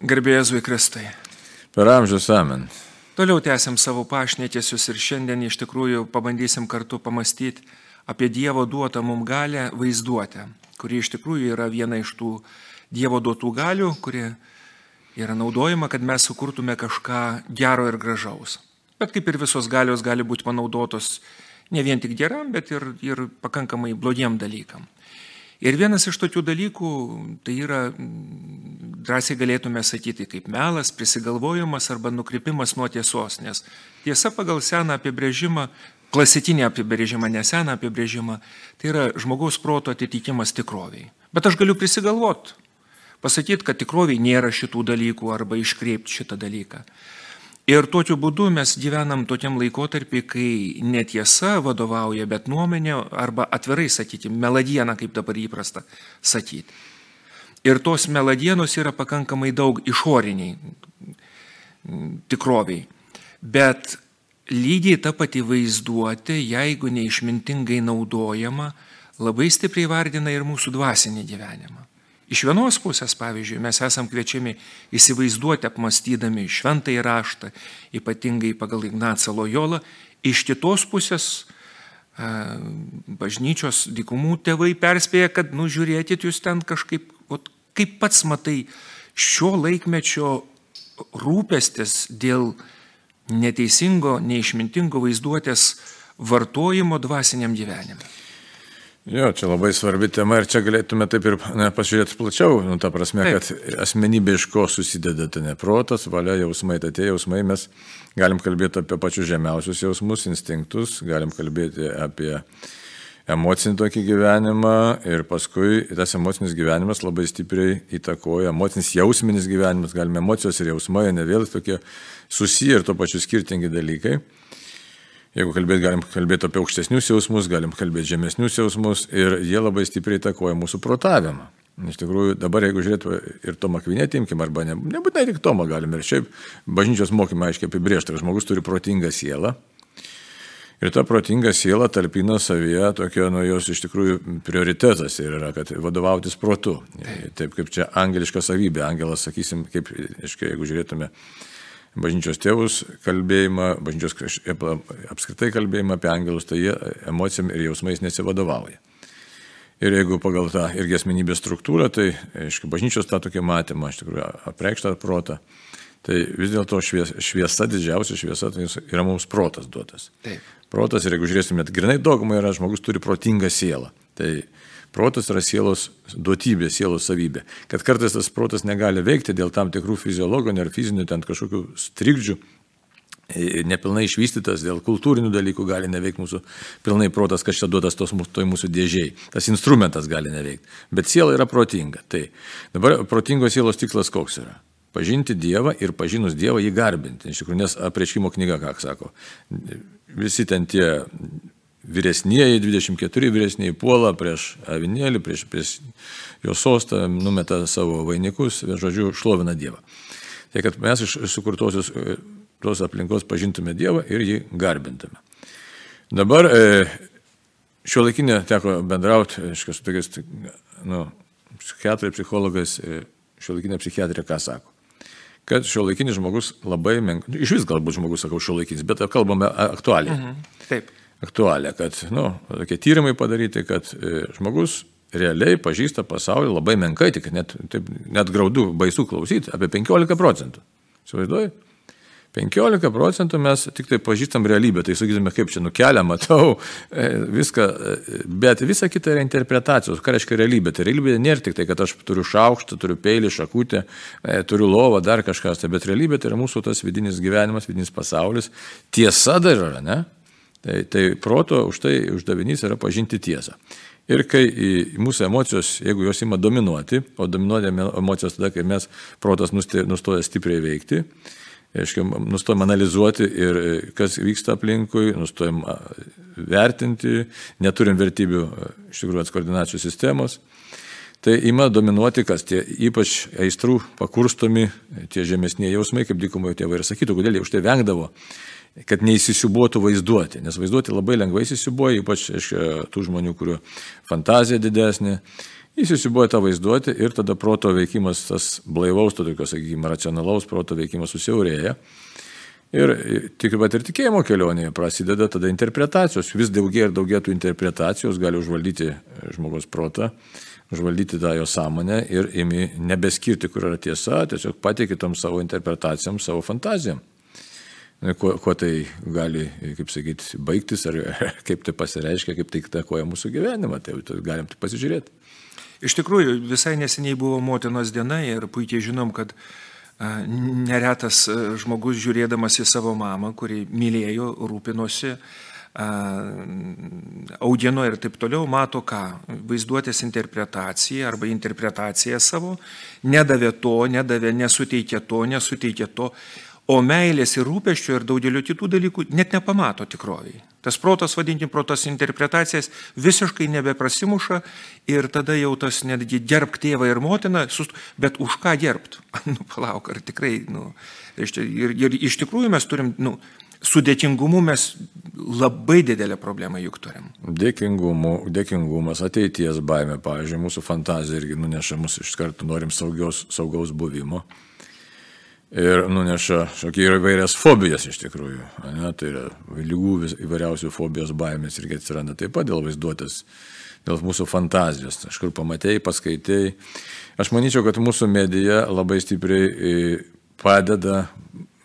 Garbėjai Jėzui Kristai. Per amžius amen. Toliau tęsiam savo pašnekėsius ir šiandien iš tikrųjų pabandysim kartu pamastyti apie Dievo duotą mums galę vaizduotę, kuri iš tikrųjų yra viena iš tų Dievo duotų galių, kuri yra naudojama, kad mes sukurtume kažką gero ir gražaus. Bet kaip ir visos galios gali būti panaudotos ne vien tik geram, bet ir, ir pakankamai blogiem dalykam. Ir vienas iš tokių dalykų tai yra, drąsiai galėtume sakyti, kaip melas, prisigalvojimas arba nukrypimas nuo tiesos, nes tiesa pagal seną apibrėžimą, klasikinį apibrėžimą, neseną apibrėžimą, tai yra žmogaus proto atitikimas tikroviai. Bet aš galiu prisigalvoti, pasakyti, kad tikroviai nėra šitų dalykų arba iškreipti šitą dalyką. Ir tokiu būdu mes gyvenam tokiam laikotarpį, kai netiesa vadovauja, bet nuomonė arba atvirai sakyti, meladiena, kaip dabar įprasta sakyti. Ir tos meladienos yra pakankamai daug išoriniai tikroviai. Bet lygiai ta pati vaizduotė, jeigu neišmintingai naudojama, labai stipriai vardina ir mūsų dvasinį gyvenimą. Iš vienos pusės, pavyzdžiui, mes esam kviečiami įsivaizduoti apmastydami šventą įraštą, ypatingai pagal Ignacą Lojolą, iš kitos pusės bažnyčios dykumų tėvai perspėja, kad, nu, žiūrėkit jūs ten kažkaip, ot, kaip pats matai, šio laikmečio rūpestis dėl neteisingo, neišmintingo vaizduotės vartojimo dvasiniam gyvenimui. Jo, čia labai svarbi tema ir čia galėtume taip ir ne, pasižiūrėti plačiau, nu, ta prasme, taip. kad asmenybė iš ko susideda, tai ne protas, valia, jausmai, tai tie jausmai mes galim kalbėti apie pačius žemiausius jausmus, instinktus, galim kalbėti apie emocinį tokį gyvenimą ir paskui tas emocinis gyvenimas labai stipriai įtakoja, emocinis jausminis gyvenimas, galime emocijos ir jausmai, ne vėl tokie susiję ir to pačiu skirtingi dalykai. Jeigu kalbėt, galim kalbėti apie aukštesnius jausmus, galim kalbėti žemesnius jausmus ir jie labai stipriai įtakoja mūsų protavimą. Iš tikrųjų, dabar jeigu žiūrėtume ir Tomą Kvinėtį imkim, arba ne, nebūtinai tik Tomą galime, ir šiaip bažnyčios mokymą aiškiai apibriežta, kad žmogus turi protingą sielą. Ir ta protinga siela talpina savyje tokio, nu, jos iš tikrųjų prioritetas ir yra, kad vadovautis protu. Taip kaip čia angeliška savybė, angelas, sakysim, kaip, aiškiai, jeigu žiūrėtume bažnyčios tėvus kalbėjimą, bažnyčios apskritai kalbėjimą apie angelus, tai jie emocijom ir jausmais nesivadovauja. Ir jeigu pagal tą irgi asmenybės struktūrą, tai, aišku, bažnyčios tą tokį matymą, iš tikrųjų, apreikštą protą, tai vis dėlto švies, šviesa, didžiausia šviesa, tai yra mums protas duotas. Taip. Protas, ir jeigu žiūrėsimėt, grinai dogma yra, žmogus turi protingą sielą. Tai Protas yra sielos duotybė, sielos savybė. Kad kartais tas protas negali veikti dėl tam tikrų fiziologinių ar fizinių ten kažkokių strikdžių, nepilnai išvystytas, dėl kultūrinių dalykų gali neveikti mūsų pilnai protas, kas čia duotas tos toj mūsų dėžiai. Tas instrumentas gali neveikti. Bet siela yra protinga. Tai dabar protingos sielos tikslas koks yra? Pažinti Dievą ir pažinus Dievą jį garbinti. Iš tikrųjų, nes apreiškimo knyga, ką sako, visi ten tie vyresnieji, 24 vyresnieji puola prieš avinėlį, prieš, prieš jo sostą, numeta savo vainikus, žodžiu, šlovina Dievą. Tai kad mes iš sukurtosios e, tos aplinkos pažintume Dievą ir jį garbintume. Dabar e, šio laikinė teko bendrauti, aišku, su tokiais, nu, psichiatrai, psichologais, e, šio laikinė psichiatrija ką sako kad šio laikinis žmogus labai menkai, iš vis galbūt žmogus sakau šio laikinis, bet kalbame aktualiai. Mhm. Taip aktualią, kad, nu, tokie tyrimai padaryti, kad e, žmogus realiai pažįsta pasaulį labai menkai, tik net, taip, net graudų baisų klausyti, apie 15 procentų. Įsivaizduoji? 15 procentų mes tik tai pažįstam realybę, tai sakytume, kaip čia nukelia, matau, e, viską, e, bet visa kita yra interpretacijos, ką reiškia realybė. Tai realybė nėra tik tai, kad aš turiu šaukštą, turiu peilį, šakutę, turiu lovą, dar kažkas, tai, bet realybė tai yra mūsų tas vidinis gyvenimas, vidinis pasaulis. Tiesa dar yra, ne? Tai, tai proto už tai uždavinys yra pažinti tiesą. Ir kai mūsų emocijos, jeigu jos ima dominuoti, o dominuoja emocijos tada, kai mes protas nustoja stipriai veikti, aiškiai, nustojam analizuoti ir e, kas vyksta aplinkui, nustojam vertinti, neturim vertybių iš tikrųjų atskoordinacijų sistemos. Tai ima dominuoti, kas tie ypač aistrų pakurstomi, tie žemesnėje jausmai, kaip dykumojo tėvai ir sakytų, kodėl jie už tai vengdavo kad neįsisiubuotų vaizduoti, nes vaizduoti labai lengvai įsisiubuoja, ypač iš tų žmonių, kurių fantazija didesnė Jis įsibuoja tą vaizduoti ir tada proto veikimas, tas blaivaus, to tokio, sakykime, racionalaus proto veikimas susiaurėja. Ir tik pat ir tikėjimo kelionėje prasideda tada interpretacijos. Vis daugiau ir daugiau tų interpretacijos gali užvaldyti žmogaus protą, užvaldyti tą jo sąmonę ir imi nebeskirti, kur yra tiesa, tiesiog pateikti tom savo interpretacijom, savo fantazijom. Kuo, kuo tai gali, kaip sakyti, baigtis, ar kaip tai pasireiškia, kaip tai įtakoja mūsų gyvenimą, tai, tai galim tik pasižiūrėti. Iš tikrųjų, visai neseniai buvo motinos diena ir puikiai žinom, kad neretas žmogus žiūrėdamas į savo mamą, kuri mylėjo, rūpinosi, augino ir taip toliau, mato ką? Vaizduotės interpretacija arba interpretacija savo, nedavė to, nedavė, nesuteikė to, nesuteikė to, o meilės ir rūpeščio ir daugelio kitų dalykų net nepamato tikroviai. Tas protas, vadinkim, protas interpretacijas visiškai nebeprasimuša ir tada jau tas netgi gerb tėvą ir motiną, bet už ką gerbt? nu, palauk, ar tikrai, nu, ir, ir iš tikrųjų mes turim, nu, sudėtingumu mes labai didelę problemą juk turim. Dėkingumu, dėkingumas, ateities baime, pavyzdžiui, mūsų fantazija irgi nuneša mus iš karto, norim saugios, saugaus buvimo ir nuneša šokį ir įvairias fobijas iš tikrųjų. Ne, tai yra lygų įvairiausių fobijos baimės irgi atsiranda taip pat dėl vaizduotės, dėl mūsų fantazijos. Kažkur pamatėjai, paskaitėjai. Aš manyčiau, kad mūsų medija labai stipriai e, padeda,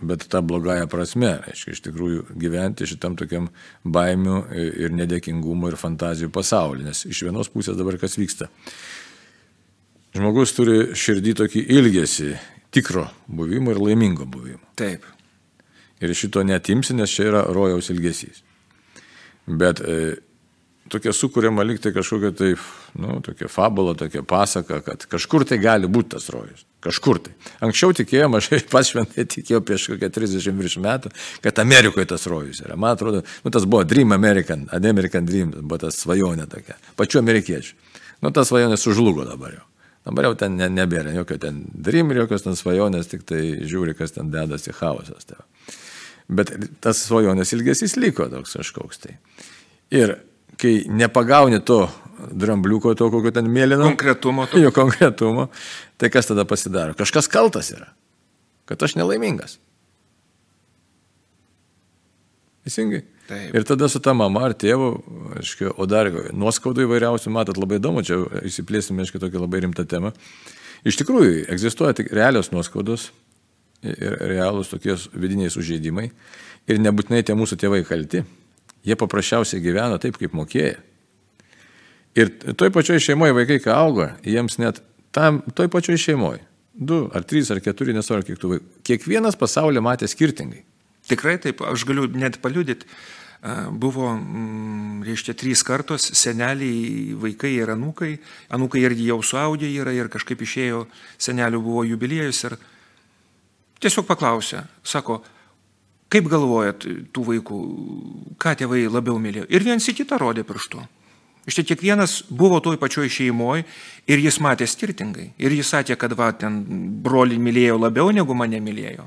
bet tą blogąją prasme, reiškia, iš tikrųjų gyventi šitam tokiam baimių e, ir nedėkingumo ir fantazijų pasaulyje. Nes iš vienos pusės dabar kas vyksta. Žmogus turi širdį tokį ilgesį tikro buvimo ir laimingo buvimo. Taip. Ir šito netimsi, nes čia yra rojaus ilgesys. Bet e, tokia sukūrėma liktai kažkokia tai, nu, tokia fabula, tokia pasaka, kad kažkur tai gali būti tas rojus. Kažkur tai. Anksčiau tikėjom, aš pats šventai tikėjau prieš kokią 30 virš metų, kad Amerikoje tas rojus yra. Man atrodo, nu, tas buvo Dream American, An American Dream, buvo tas svajonė tokia. Pačiu amerikiečiu. Nu, tas svajonė sužlugo dabar jau. Dabar jau ten ne, nebėra jokio ten dream, jokios ten svajonės, tik tai žiūri, kas ten dedasi chaosas. Tai. Bet tas svajonės ilgesys liko toks kažkoks tai. Ir kai nepagauni to drambliuko, to kokio ten mėlyno. Konkretumo. To. Jo konkretumo. Tai kas tada pasidaro? Kažkas kaltas yra. Kad aš nelaimingas. Teisingai? Taip. Ir tada su ta mama ar tėvu, aiškiai, o dar nuoskaudų įvairiausių, matot, labai įdomu, čia įsiplėsime, aiškiai, tokia labai rimta tema. Iš tikrųjų, egzistuoja tik realios nuoskaudos ir realūs tokie vidiniai sužeidimai. Ir nebūtinai tie mūsų tėvai kalti. Jie paprasčiausiai gyvena taip, kaip mokėjo. Ir toj pačioj šeimoje vaikai, kai auga, jiems net tam, toj pačioj šeimoje, du ar trys ar keturi, nesvarbu, kiek tų vaikų, kiekvienas pasaulio matė skirtingai. Tikrai taip, aš galiu net paliudyti. Buvo, mm, reiškia, trys kartos seneliai, vaikai ir anūkai. Anūkai irgi jau suaudė yra ir kažkaip išėjo, senelių buvo jubiliejus ir tiesiog paklausė, sako, kaip galvojat tų vaikų, ką tėvai labiau mylėjo. Ir viens į kitą rodė pirštu. Iš tai kiekvienas buvo toj pačioj šeimoje ir jis matė skirtingai. Ir jis sakė, kad va, ten brolį mylėjo labiau negu mane mylėjo.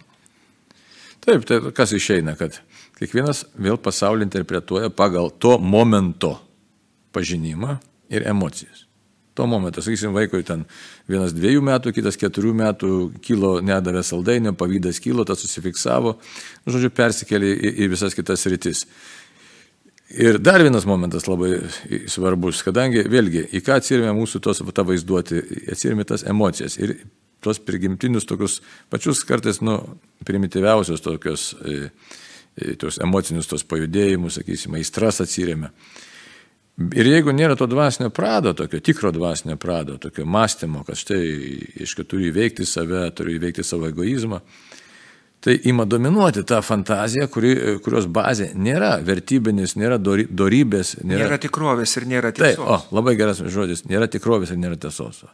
Taip, tai kas išeina, kad kiekvienas vėl pasaulį interpretuoja pagal to momento pažinimą ir emocijas. Tuo momentu, sakysim, vaikui ten vienas dviejų metų, kitas keturių metų kilo, nedavė saldainio, pavydas kilo, tas susifiksavo, nu, žodžiu, persikėlė į, į visas kitas rytis. Ir dar vienas momentas labai svarbus, kadangi vėlgi, į ką atsirėmė mūsų tos, ta vaizduoti, atsirėmė tas emocijas. Ir tuos prigimtinius tokius pačius kartais, nu, primityviausius tokius, e, e, tos emocinius tos pajudėjimus, sakysime, aistras atsiriame. Ir jeigu nėra to dvasinio prado, tokio tikro dvasinio prado, tokio mąstymo, kad štai, iškai turiu įveikti save, turiu įveikti savo egoizmą, tai ima dominuoti tą fantaziją, kuri, kurios bazė nėra vertybinis, nėra dorybės. Nėra, nėra tikrovės ir nėra tiesos. Taip, o, labai geras žodis, nėra tikrovės ir nėra tiesos.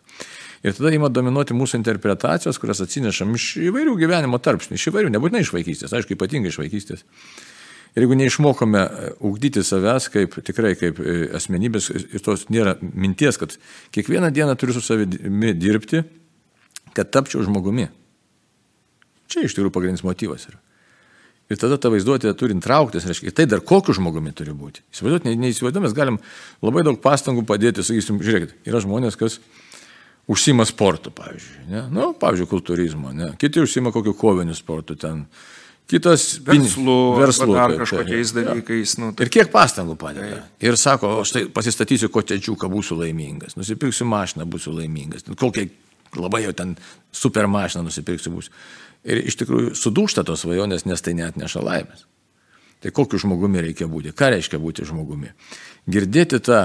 Ir tada ima dominuoti mūsų interpretacijos, kurias atsinešam iš įvairių gyvenimo tarpsnių, iš įvairių, nebūtinai iš vaikystės, aišku, ypatingai iš vaikystės. Ir jeigu neišmokome e, ugdyti savęs kaip tikrai kaip e, asmenybės ir tos nėra minties, kad kiekvieną dieną turiu su savimi dirbti, kad tapčiau žmogumi. Čia iš tikrųjų pagrindinis motyvas yra. Ir tada ta vaizduotė turi trauktis, reiškia, tai dar kokiu žmogumi turi būti. Įsivaizduoti, ne, neįsivaizduoti, mes galim labai daug pastangų padėti, sakysim, žiūrėkit, yra žmonės, kas užsima sportu, pavyzdžiui, ne? nu, pavyzdžiui, kultūrizmo, ne? kiti užsima kokiu koviniu sportu ten. Kitas verslu, verslu ar taip, kažkokiais taip, dalykais. Nu, Ir kiek pastangų padeda. Ir sako, aš tai pasistatysiu kotečiuką, būsiu laimingas, nusipirksiu mašiną, būsiu laimingas. Kokią labai jau ten super mašiną nusipirksiu būsiu. Ir iš tikrųjų sudūšta tos svajonės, nes tai net neša laimės. Tai kokiu žmogumi reikia būti? Ką reiškia būti žmogumi? Girdėti tą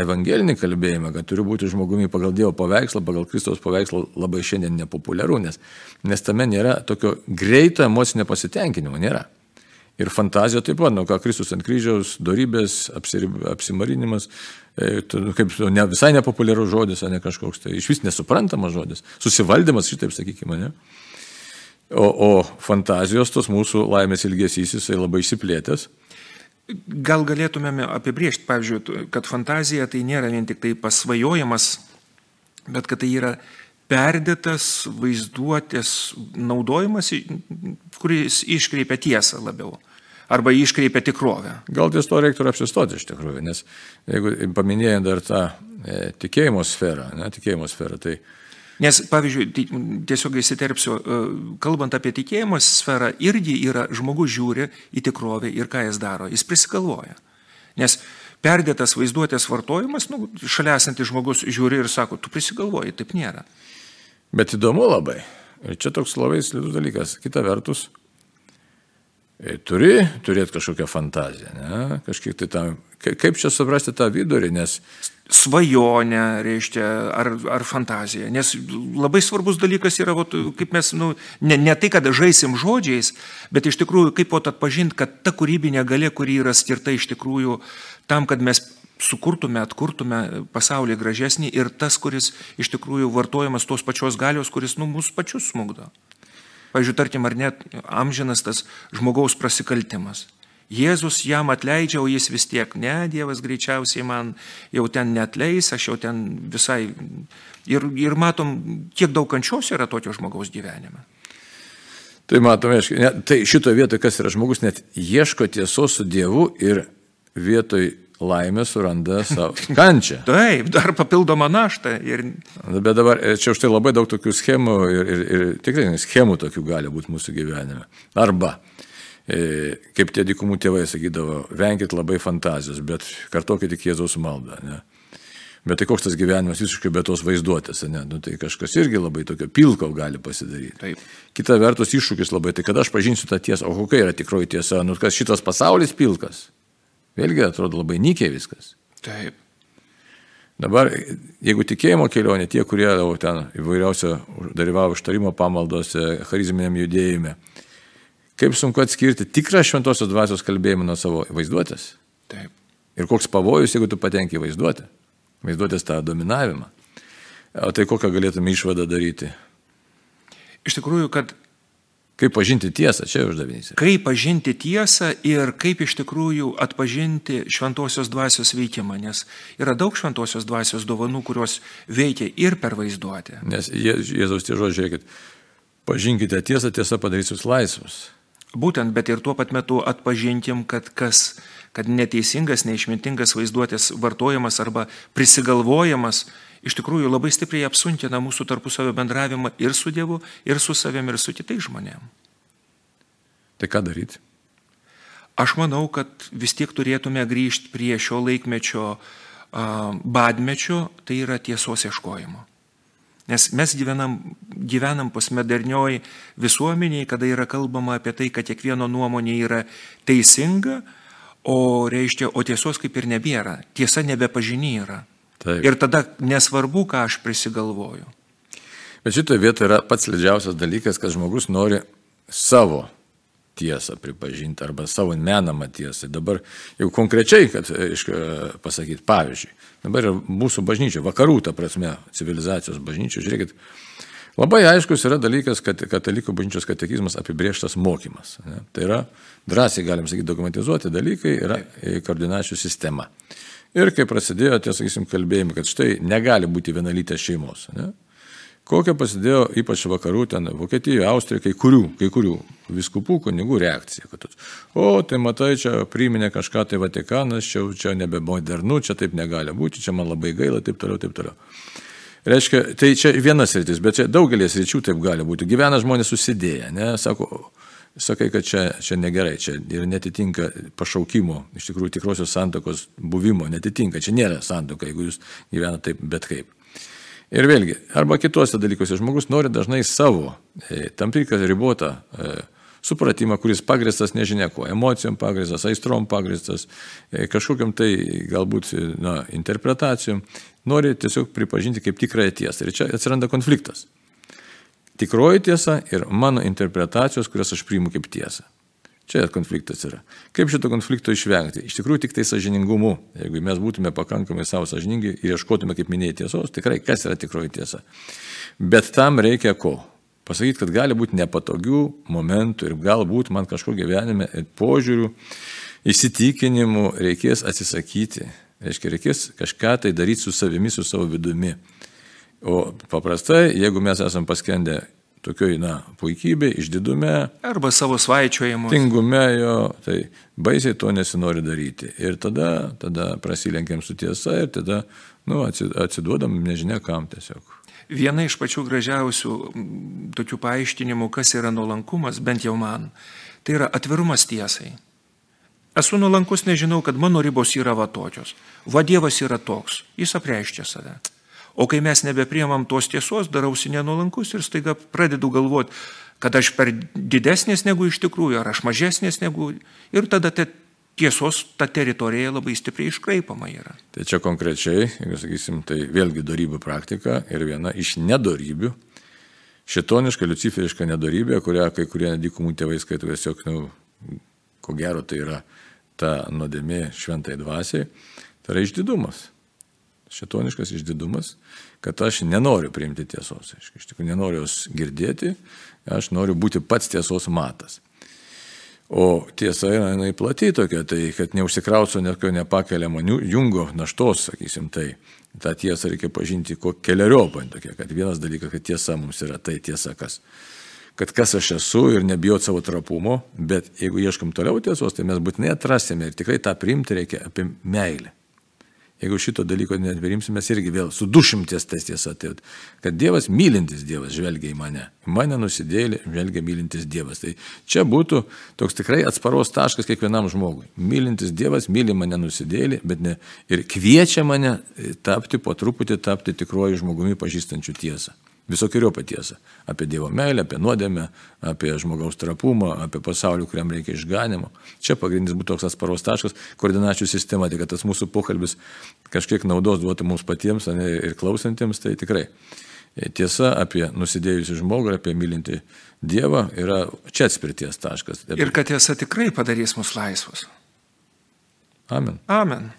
evangelinį kalbėjimą, kad turiu būti žmogumi pagal Dievo paveikslą, pagal Kristaus paveikslą labai šiandien nepopuliaru, nes, nes tame nėra tokio greito emocinio pasitenkinimo, nėra. Ir fantazija taip pat, nu ką Kristus ant kryžiaus, darybės, apsimarinimas, e, nu, kaip ne, visai nepopuliarus žodis, o ne kažkoks, tai iš vis nesuprantamas žodis, susivaldymas, šitaip sakykime, ne? O, o fantazijos, tos mūsų laimės ilgesys, jisai labai išsiplėtęs. Gal galėtumėme apibriežti, pavyzdžiui, kad fantazija tai nėra vien tik tai pasvajojimas, bet kad tai yra perdėtas vaizduotės naudojimas, kuris iškreipia tiesą labiau. Arba iškreipia tikrovę. Gal ties to reiktų apsistoti iš tikrųjų, nes jeigu paminėjant dar tą e, tikėjimo sferą, ne, tikėjimo sferą, tai Nes, pavyzdžiui, tiesiog įsiterpsiu, e, kalbant apie tikėjimo sferą, irgi yra žmogus žiūri į tikrovę ir ką jis daro, jis prisigalvoja. Nes perdėtas vaizduotės vartojimas, nu, šalia esantis žmogus žiūri ir sako, tu prisigalvoji, taip nėra. Bet įdomu labai. Ir čia toks labai slidus dalykas. Kita vertus, turi turėti kažkokią fantaziją, ne? kažkiek tai tam, kaip čia suprasti tą vidurį, nes svajonę, reiškia, ar, ar fantaziją. Nes labai svarbus dalykas yra, vat, kaip mes, nu, ne, ne tai, kad žaisim žodžiais, bet iš tikrųjų, kaip pat atpažinti, kad ta kūrybinė galė, kuri yra skirta iš tikrųjų tam, kad mes sukurtume, atkurtume pasaulį gražesnį ir tas, kuris iš tikrųjų vartojamas tos pačios galios, kuris, nu, mūsų pačius smugdo. Pavyzdžiui, tarkim, ar net amžinas tas žmogaus prasikaltimas. Jėzus jam atleidžia, o jis vis tiek, ne, Dievas greičiausiai man jau ten netleis, aš jau ten visai. Ir, ir matom, kiek daug kančios yra tokio žmogaus gyvenime. Tai matome, tai šito vietoje, kas yra žmogus, net ieško tiesos su Dievu ir vietoj laimę suranda savo kančią. Taip, dar papildomą naštą. Ir... Bet dabar čia už tai labai daug tokių schemų ir, ir, ir tikrai schemų tokių gali būti mūsų gyvenime. Arba E, kaip tie dykumų tėvai sakydavo, venkit labai fantazijos, bet kartokit tik Jėzaus maldą. Ne? Bet tai koks tas gyvenimas visiškai be tos vaizduotės, ne? Nu, tai kažkas irgi labai tokio pilko gali pasidaryti. Taip. Kita vertus iššūkis labai, tai kada aš pažinsiu tą tiesą, o kokia yra tikroji tiesa, nu kas šitas pasaulis pilkas. Vėlgi atrodo labai nykiai viskas. Taip. Dabar, jeigu tikėjimo kelionė, tie, kurie ten įvairiausio dalyvavo ištarimo pamaldose, charizminiam judėjime, Kaip sunku atskirti tikrą šventosios dvasios kalbėjimą nuo savo vaizduotės. Taip. Ir koks pavojus, jeigu tu patenki vaizduotę. Vaizduotės tą dominavimą. O tai kokią galėtume išvadą daryti? Iš tikrųjų, kad Kaip pažinti tiesą, čia uždavinys. Kaip pažinti tiesą ir kaip iš tikrųjų atpažinti šventosios dvasios veikimą, nes yra daug šventosios dvasios dovanų, kurios veikia ir per vaizduotę. Nes Jėzaus tie žodžiai, žiūrėkit, pažinkite tiesą, tiesa padarys jūs laisvus. Būtent, bet ir tuo pat metu atpažintim, kad kas, kad neteisingas, neišmintingas vaizduotės vartojimas arba prisigalvojimas iš tikrųjų labai stipriai apsuntina mūsų tarpusavio bendravimą ir su Dievu, ir su savimi, ir su kitais žmonėmis. Tai ką daryti? Aš manau, kad vis tiek turėtume grįžti prie šio laikmečio badmečio, tai yra tiesos ieškojimo. Nes mes gyvenam, gyvenam posmodernioj visuomeniai, kada yra kalbama apie tai, kad kiekvieno nuomonė yra teisinga, o reiškia, o tiesos kaip ir nebėra. Tiesa nebepažini yra. Taip. Ir tada nesvarbu, ką aš prisigalvoju. Bet šitoje vietoje yra pats ledžiausias dalykas, kad žmogus nori savo tiesą pripažinti arba savo menamą tiesą. Dabar jau konkrečiai, kad pasakyti, pavyzdžiui, dabar yra mūsų bažnyčia, vakarų, ta prasme, civilizacijos bažnyčia, žiūrėkit, labai aiškus yra dalykas, kad katalikų bažnyčios katekizmas apibrieštas mokymas. Ne? Tai yra, drąsiai galim sakyti, dogmatizuoti dalykai yra koordinačių sistema. Ir kai prasidėjo tie, sakysim, kalbėjimai, kad štai negali būti vienalytės šeimos. Ne? Kokia prasidėjo ypač vakarų, ten Vokietijoje, Austrijoje, kai kurių, kai kurių viskupų kunigų reakcija. Kad, o, tai matai, čia priminė kažką, tai Vatikanas, čia, čia nebe modernu, čia taip negali būti, čia man labai gaila, taip toliau, taip toliau. Reiškia, tai čia vienas rytis, bet čia daugelis ryčių taip gali būti. Gyvena žmonės susidėję, ne, sako, sakai, kad čia, čia negerai, čia ir netitinka pašaukimo, iš tikrųjų tikrosios santokos buvimo, netitinka, čia nėra santoka, jeigu jūs gyvenate taip bet kaip. Ir vėlgi, arba kitose dalykuose žmogus nori dažnai savo, e, tam tikrą ribotą e, supratimą, kuris pagristas nežinia kuo, emocijom pagristas, aistrom pagristas, e, kažkokiam tai galbūt na, interpretacijom, nori tiesiog pripažinti kaip tikrąją tiesą. Ir čia atsiranda konfliktas. Tikroji tiesa ir mano interpretacijos, kurias aš priimu kaip tiesą. Čia konfliktas yra. Kaip šito konflikto išvengti? Iš tikrųjų, tik tai sažiningumu. Jeigu mes būtume pakankamai savo sažiningi ir ieškotume, kaip minėjai, tiesos, tikrai kas yra tikroji tiesa. Bet tam reikia ko? Pasakyti, kad gali būti nepatogių momentų ir galbūt man kažko gyvenime ir požiūrių, įsitikinimų reikės atsisakyti. Reiškia, reikės kažką tai daryti su savimi, su savo vidumi. O paprastai, jeigu mes esam paskendę tokioj, na, puikybė, išdidume. Arba savo svaičiojimu. Tingume jo, tai baisiai to nesinori daryti. Ir tada, tada prasilenkiam su tiesa ir tada, nu, atsiduodam nežinia kam tiesiog. Viena iš pačių gražiausių tokių paaiškinimų, kas yra nuolankumas, bent jau man, tai yra atvirumas tiesai. Esu nuolankus, nežinau, kad mano ribos yra va tokios. Va Dievas yra toks, jis apreiškia save. O kai mes nebepriemam tos tiesos, darausi nenuolankus ir staiga pradedu galvoti, kad aš per didesnis negu iš tikrųjų, ar aš mažesnis negu. Ir tada te, tiesos ta teritorija labai stipriai iškraipama yra. Tai čia konkrečiai, jeigu sakysim, tai vėlgi darybų praktika ir viena iš nedarybių, šitoniška, luciferiška nedarybė, kurią kai kurie dykumų tėvai skaito tiesiog, nu, ko gero tai yra ta nuodėmė šventai dvasiai, tai yra išdidumas šetoniškas išdidumas, kad aš nenoriu priimti tiesos. Aš iš tikrųjų nenoriu jos girdėti, aš noriu būti pats tiesos matas. O tiesa yra jinai plati tokia, tai kad neužsikrausiu net kokio nepakeliamo jungo naštos, sakysim, tai tą tiesą reikia pažinti keliariopą tokia, kad vienas dalykas, kad tiesa mums yra tai tiesa, kas kad kas aš esu ir nebijot savo trapumo, bet jeigu ieškom toliau tiesos, tai mes būtinai atrasime ir tikrai tą priimti reikia apie meilę. Jeigu šito dalyko netverimsim, mes irgi vėl sudušimties tas tiesa. Tai, kad Dievas, mylintis Dievas, žvelgia į mane. Į mane nusidėlį, žvelgia mylintis Dievas. Tai čia būtų toks tikrai atsparos taškas kiekvienam žmogui. Mylintis Dievas myli mane nusidėlį, bet ne ir kviečia mane tapti po truputį, tapti tikruoju žmogumi pažįstančiu tiesą visokiojo patiesą. Apie Dievo meilę, apie nuodėmę, apie žmogaus trapumą, apie pasaulį, kuriam reikia išganimo. Čia pagrindinis būtų toks atsparos taškas, koordinačių sistema, tai kad tas mūsų pokalbis kažkiek naudos duotų mums patiems ne, ir klausantiems, tai tikrai. Tiesa apie nusidėjusių žmogų apie mylinti Dievą yra čia atspirties taškas. Ir kad tiesa tikrai padarys mus laisvus. Amen. Amen.